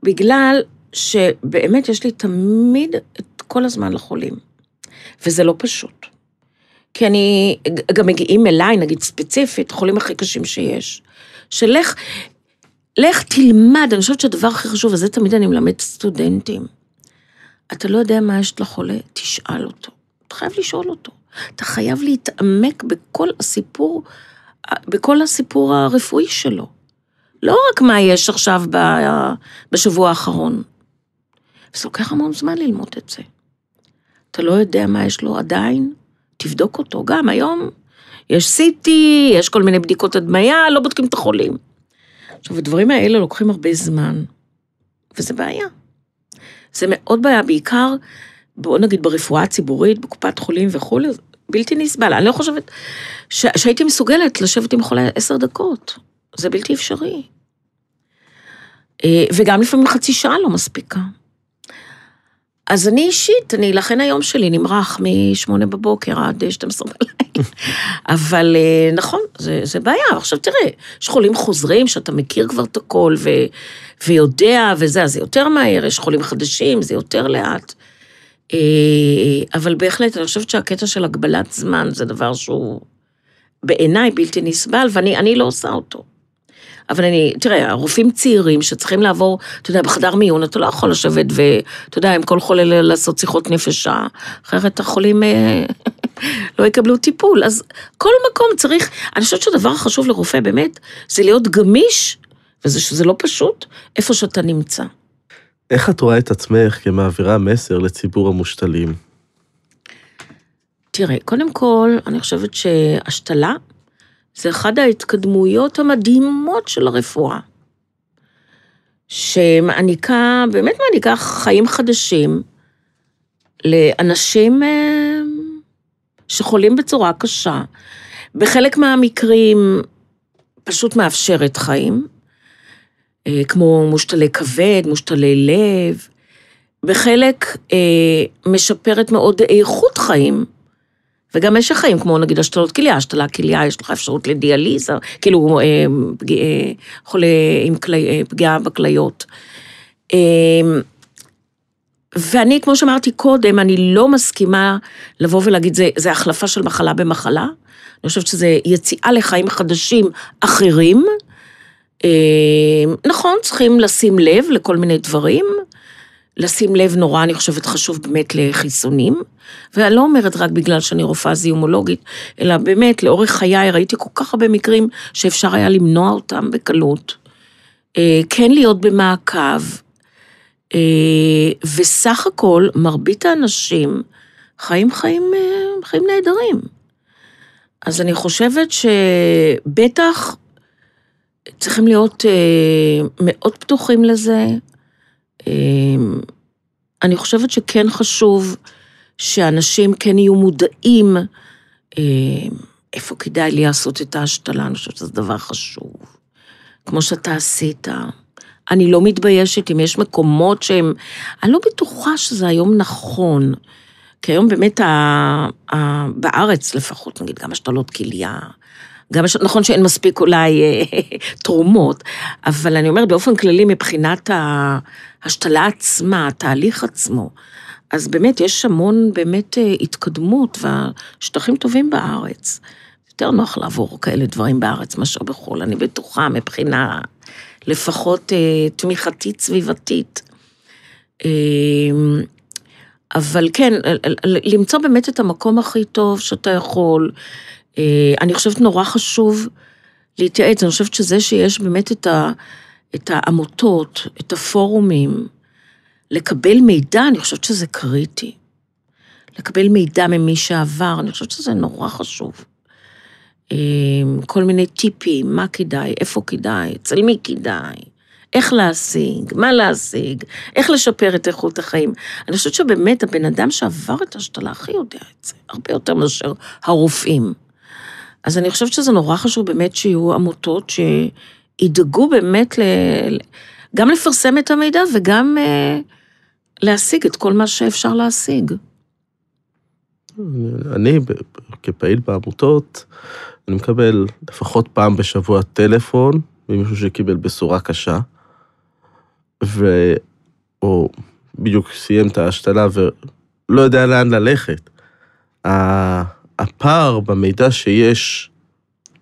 בגלל שבאמת יש לי תמיד את כל הזמן לחולים, וזה לא פשוט. כי אני, גם מגיעים אליי, נגיד ספציפית, חולים הכי קשים שיש, שלך, לך תלמד, אני חושבת שהדבר הכי חשוב, וזה תמיד אני מלמד סטודנטים, אתה לא יודע מה יש לחולה, תשאל אותו. אתה חייב לשאול אותו. אתה חייב להתעמק בכל הסיפור, בכל הסיפור הרפואי שלו. לא רק מה יש עכשיו בשבוע האחרון. וזה לוקח המון זמן ללמוד את זה. אתה לא יודע מה יש לו עדיין, תבדוק אותו. גם היום יש CT, יש כל מיני בדיקות הדמיה, לא בודקים את החולים. עכשיו, הדברים האלה לוקחים הרבה זמן, וזה בעיה. זה מאוד בעיה, בעיקר, בוא נגיד ברפואה הציבורית, בקופת חולים וכולי, בלתי נסבל. אני לא חושבת ש... שהייתי מסוגלת לשבת עם חולה עשר דקות. זה בלתי אפשרי. אה, וגם לפעמים חצי שעה לא מספיקה. אז אני אישית, אני, לכן היום שלי נמרח מ-8 בבוקר עד 12 בלילה. אבל אה, נכון, זה, זה בעיה. עכשיו תראה, יש חולים חוזרים שאתה מכיר כבר את הכל ו, ויודע וזה, אז זה יותר מהר, יש חולים חדשים, זה יותר לאט. אה, אבל בהחלט, אני חושבת שהקטע של הגבלת זמן זה דבר שהוא בעיניי בלתי נסבל, ואני לא עושה אותו. אבל אני, תראה, הרופאים צעירים שצריכים לעבור, אתה יודע, בחדר מיון, אתה לא יכול לשבת ואתה יודע, עם כל חולה לעשות שיחות נפש שעה, אחרת החולים אה, לא יקבלו טיפול. אז כל מקום צריך, אני חושבת שהדבר החשוב לרופא באמת, זה להיות גמיש, וזה לא פשוט, איפה שאתה נמצא. איך את רואה את עצמך כמעבירה מסר לציבור המושתלים? תראה, קודם כל, אני חושבת שהשתלה זה אחת ההתקדמויות המדהימות של הרפואה, שמעניקה, באמת מעניקה חיים חדשים לאנשים אה, שחולים בצורה קשה. בחלק מהמקרים פשוט מאפשרת חיים, כמו מושתלי כבד, מושתלי לב. בחלק אה, משפרת מאוד איכות חיים, וגם משך חיים, כמו נגיד השתלות כליה, השתלה כליה, יש לך אפשרות לדיאליזה, כאילו אה, אה, חולה עם כלי, אה, פגיעה בכליות. ואני, כמו שאמרתי קודם, אני לא מסכימה לבוא ולהגיד, זה, זה החלפה של מחלה במחלה. אני חושבת שזה יציאה לחיים חדשים אחרים. נכון, צריכים לשים לב לכל מיני דברים. לשים לב נורא, אני חושבת, חשוב באמת לחיסונים. ואני לא אומרת רק בגלל שאני רופאה זיומולוגית, אלא באמת, לאורך חיי ראיתי כל כך הרבה מקרים שאפשר היה למנוע אותם בקלות. אה, כן להיות במעקב, אה, וסך הכל, מרבית האנשים חיים חיים, אה, חיים נהדרים. אז אני חושבת שבטח צריכים להיות מאוד פתוחים לזה. אני חושבת שכן חשוב שאנשים כן יהיו מודעים אה, איפה כדאי לי לעשות את ההשתלה, אני חושבת שזה דבר חשוב. כמו שאתה עשית. אני לא מתביישת אם יש מקומות שהם... אני לא בטוחה שזה היום נכון. כי היום באמת ה, ה, בארץ לפחות, נגיד, גם השתלות כליה, גם, נכון שאין מספיק אולי אה, תרומות, אבל אני אומרת באופן כללי מבחינת ההשתלה עצמה, התהליך עצמו, אז באמת יש המון באמת אה, התקדמות והשטחים טובים בארץ. יותר נוח לעבור כאלה דברים בארץ מאשר בחו"ל, אני בטוחה מבחינה לפחות אה, תמיכתית סביבתית. אה, אבל כן, למצוא באמת את המקום הכי טוב שאתה יכול. אה, אני חושבת נורא חשוב להתייעץ, אני חושבת שזה שיש באמת את, ה, את העמותות, את הפורומים, לקבל מידע, אני חושבת שזה קריטי. לקבל מידע ממי שעבר, אני חושבת שזה נורא חשוב. אה, כל מיני טיפים, מה כדאי, איפה כדאי, אצל מי כדאי, איך להשיג, מה להשיג, איך לשפר את איכות החיים. אני חושבת שבאמת הבן אדם שעבר את ההשתלה הכי יודע את זה, הרבה יותר מאשר הרופאים. אז אני חושבת שזה נורא חשוב באמת שיהיו עמותות שידאגו באמת ל... גם לפרסם את המידע וגם אה, להשיג את כל מה שאפשר להשיג. אני, כפעיל בעמותות, אני מקבל לפחות פעם בשבוע טלפון ממישהו שקיבל בשורה קשה, ו... או בדיוק סיים את ההשתלה ולא יודע לאן ללכת. הפער במידע שיש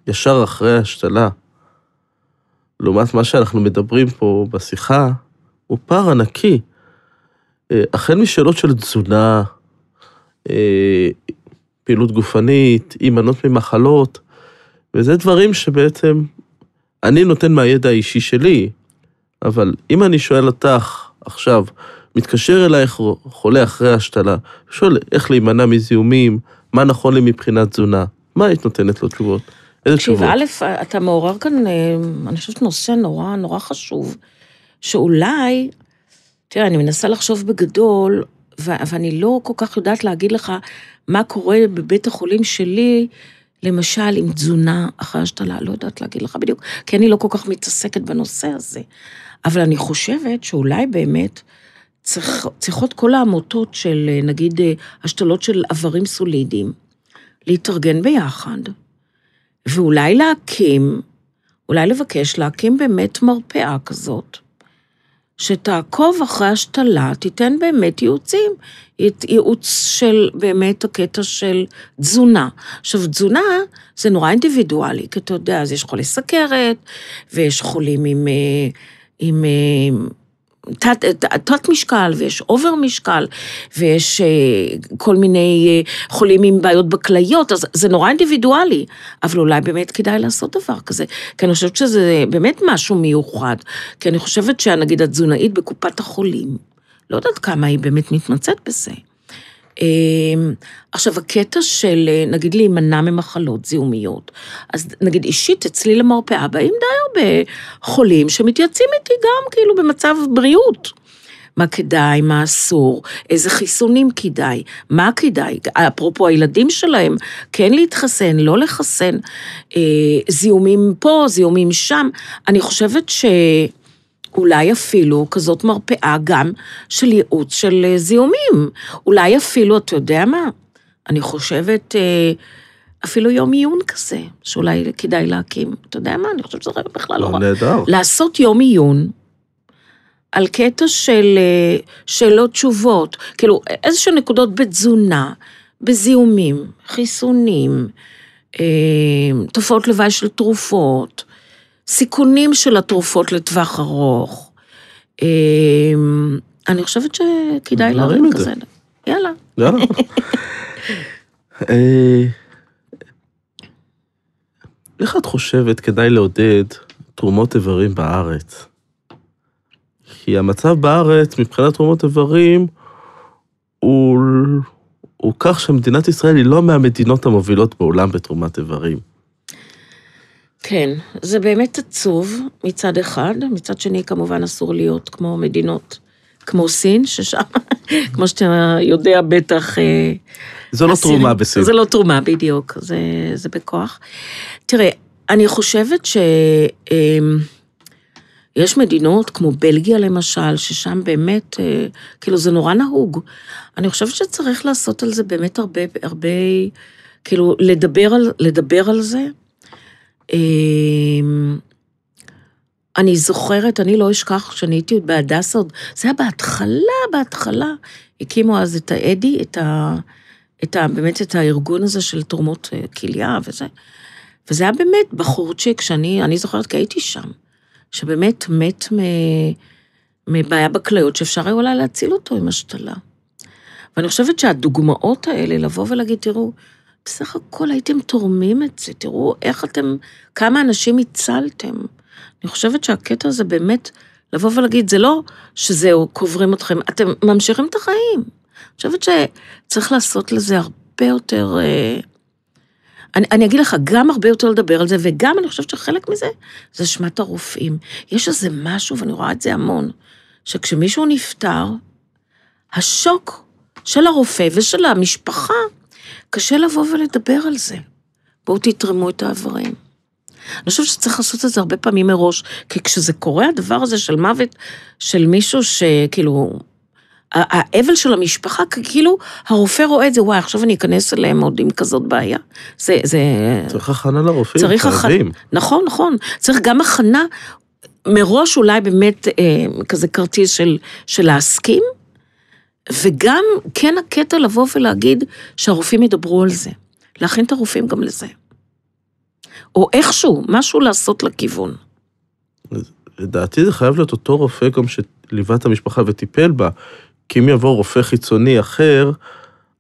ישר אחרי ההשתלה, לעומת מה שאנחנו מדברים פה בשיחה, הוא פער ענקי. אה, החל משאלות של תזונה, אה, פעילות גופנית, הימנעות ממחלות, וזה דברים שבעצם אני נותן מהידע האישי שלי, אבל אם אני שואל אותך עכשיו, מתקשר אלייך חולה אחרי ההשתלה, שואל איך להימנע מזיהומים, מה נכון לי מבחינת תזונה, מה היית נותנת לו תשובות? איזה תשובות? תקשיב, א', אתה מעורר כאן, אה, אני חושבת, נושא נורא נורא חשוב, שאולי תראה, אני מנסה לחשוב בגדול, ואני לא כל כך יודעת להגיד לך מה קורה בבית החולים שלי, למשל עם תזונה אחרי השתלה, לא יודעת להגיד לך בדיוק, כי אני לא כל כך מתעסקת בנושא הזה. אבל אני חושבת שאולי באמת צריך, צריכות כל העמותות של, אה, נגיד, אה, השתלות של איברים סולידיים, להתארגן ביחד, ואולי להקים, אולי לבקש להקים באמת מרפאה כזאת, שתעקוב אחרי השתלה, תיתן באמת ייעוצים, ייעוץ של באמת הקטע של תזונה. עכשיו, תזונה זה נורא אינדיבידואלי, כי אתה יודע, אז יש חולי סכרת, ויש חולים עם, אה, עם תת, תת משקל, ויש אובר משקל, ויש אה, כל מיני אה, חולים עם בעיות בכליות, אז זה נורא אינדיבידואלי, אבל אולי באמת כדאי לעשות דבר כזה, כי אני חושבת שזה באמת משהו מיוחד, כי אני חושבת שנגיד התזונאית בקופת החולים, לא יודעת כמה היא באמת מתמצאת בזה. אמ, עכשיו, הקטע של, אה, נגיד, להימנע ממחלות זיהומיות, אז נגיד אישית, אצלי למרפאה באים די הרבה חולים שמתייעצים איתי גם כאילו במצב בריאות. מה כדאי, מה אסור, איזה חיסונים כדאי, מה כדאי, אפרופו הילדים שלהם, כן להתחסן, לא לחסן, אה, זיהומים פה, זיהומים שם. אני חושבת ש... אולי אפילו כזאת מרפאה גם של ייעוץ של אה, זיהומים. אולי אפילו, אתה יודע מה? אני חושבת, אה, אפילו יום עיון כזה, שאולי כדאי להקים. אתה יודע מה? אני חושבת שזה בכלל לא רע. נהדר. לעשות יום עיון. על קטע של אה, שאלות תשובות, כאילו איזשהן נקודות בתזונה, בזיהומים, חיסונים, תופעות לוואי של תרופות, סיכונים של התרופות לטווח ארוך. אמ, אני חושבת שכדאי להרים כזה. יאללה. יאללה. אה, איך את חושבת כדאי לעודד תרומות איברים בארץ? כי המצב בארץ מבחינת תרומות איברים הוא, הוא כך שמדינת ישראל היא לא מהמדינות המובילות בעולם בתרומת איברים. כן, זה באמת עצוב מצד אחד, מצד שני כמובן אסור להיות כמו מדינות כמו סין, ששם, כמו שאתה יודע בטח... אה, זה לא תרומה בסין. זה לא תרומה, בדיוק, זה, זה בכוח. תראה, אני חושבת ש... אמ, מדינות כמו בלגיה למשל, ששם באמת, אה, כאילו זה נורא נהוג. אני חושבת שצריך לעשות על זה באמת הרבה, הרבה, כאילו לדבר על, לדבר על זה. אמ, אני זוכרת, אני לא אשכח, כשאני הייתי עוד בהדסה, זה היה בהתחלה, בהתחלה, הקימו אז את האדי, את ה... את ה... באמת את הארגון הזה של תרומות אה, כליה וזה. וזה היה באמת בחורצ'יק, שאני, אני זוכרת כי הייתי שם, שבאמת מת מ... מבעיה בכליות, שאפשר היה אולי להציל אותו עם השתלה. ואני חושבת שהדוגמאות האלה, לבוא ולהגיד, תראו, בסך הכל הייתם תורמים את זה, תראו איך אתם, כמה אנשים הצלתם. אני חושבת שהקטע הזה באמת, לבוא ולהגיד, זה לא שזהו, קוברים אתכם, אתם ממשיכים את החיים. אני חושבת שצריך לעשות לזה הרבה יותר... אה, אני, אני אגיד לך, גם הרבה יותר לדבר על זה, וגם אני חושבת שחלק מזה זה אשמת הרופאים. יש איזה משהו, ואני רואה את זה המון, שכשמישהו נפטר, השוק של הרופא ושל המשפחה קשה לבוא ולדבר על זה. בואו תתרמו את האיברים. אני חושבת שצריך לעשות את זה הרבה פעמים מראש, כי כשזה קורה, הדבר הזה של מוות של מישהו שכאילו, האבל של המשפחה, כאילו הרופא רואה את זה, וואי, עכשיו אני אכנס אליהם עוד עם כזאת בעיה. זה, זה... צריך הכנה לרופאים, צריך הכנה, נכון, נכון. צריך גם הכנה, מראש אולי באמת אה, כזה כרטיס של, של להסכים, וגם כן הקטע לבוא ולהגיד שהרופאים ידברו על זה. להכין את הרופאים גם לזה. או איכשהו, משהו לעשות לכיוון. לדעתי זה חייב להיות אותו רופא גם שליווה את המשפחה וטיפל בה. כי אם יבוא רופא חיצוני אחר,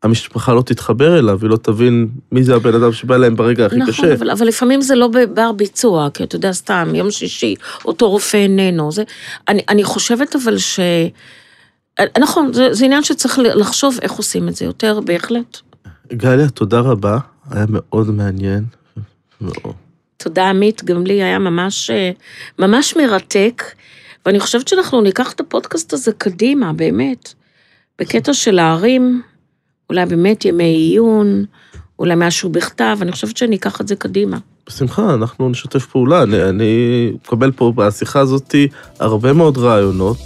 המשפחה לא תתחבר אליו, היא לא תבין מי זה הבן אדם שבא להם ברגע הכי נכון, קשה. נכון, אבל, אבל לפעמים זה לא בר ביצוע, כי אתה יודע, סתם, יום שישי, אותו רופא איננו. זה, אני, אני חושבת אבל ש... נכון, זה, זה עניין שצריך לחשוב איך עושים את זה יותר, בהחלט. גליה, תודה רבה, היה מאוד מעניין. תודה, עמית, גם לי היה ממש, ממש מרתק. ואני חושבת שאנחנו ניקח את הפודקאסט הזה קדימה, באמת. בקטע של להרים, אולי באמת ימי עיון, אולי משהו בכתב, אני חושבת שאני אקח את זה קדימה. בשמחה, אנחנו נשתף פעולה. אני, אני מקבל פה בשיחה הזאת הרבה מאוד רעיונות,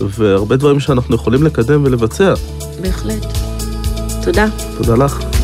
והרבה דברים שאנחנו יכולים לקדם ולבצע. בהחלט. תודה. תודה לך.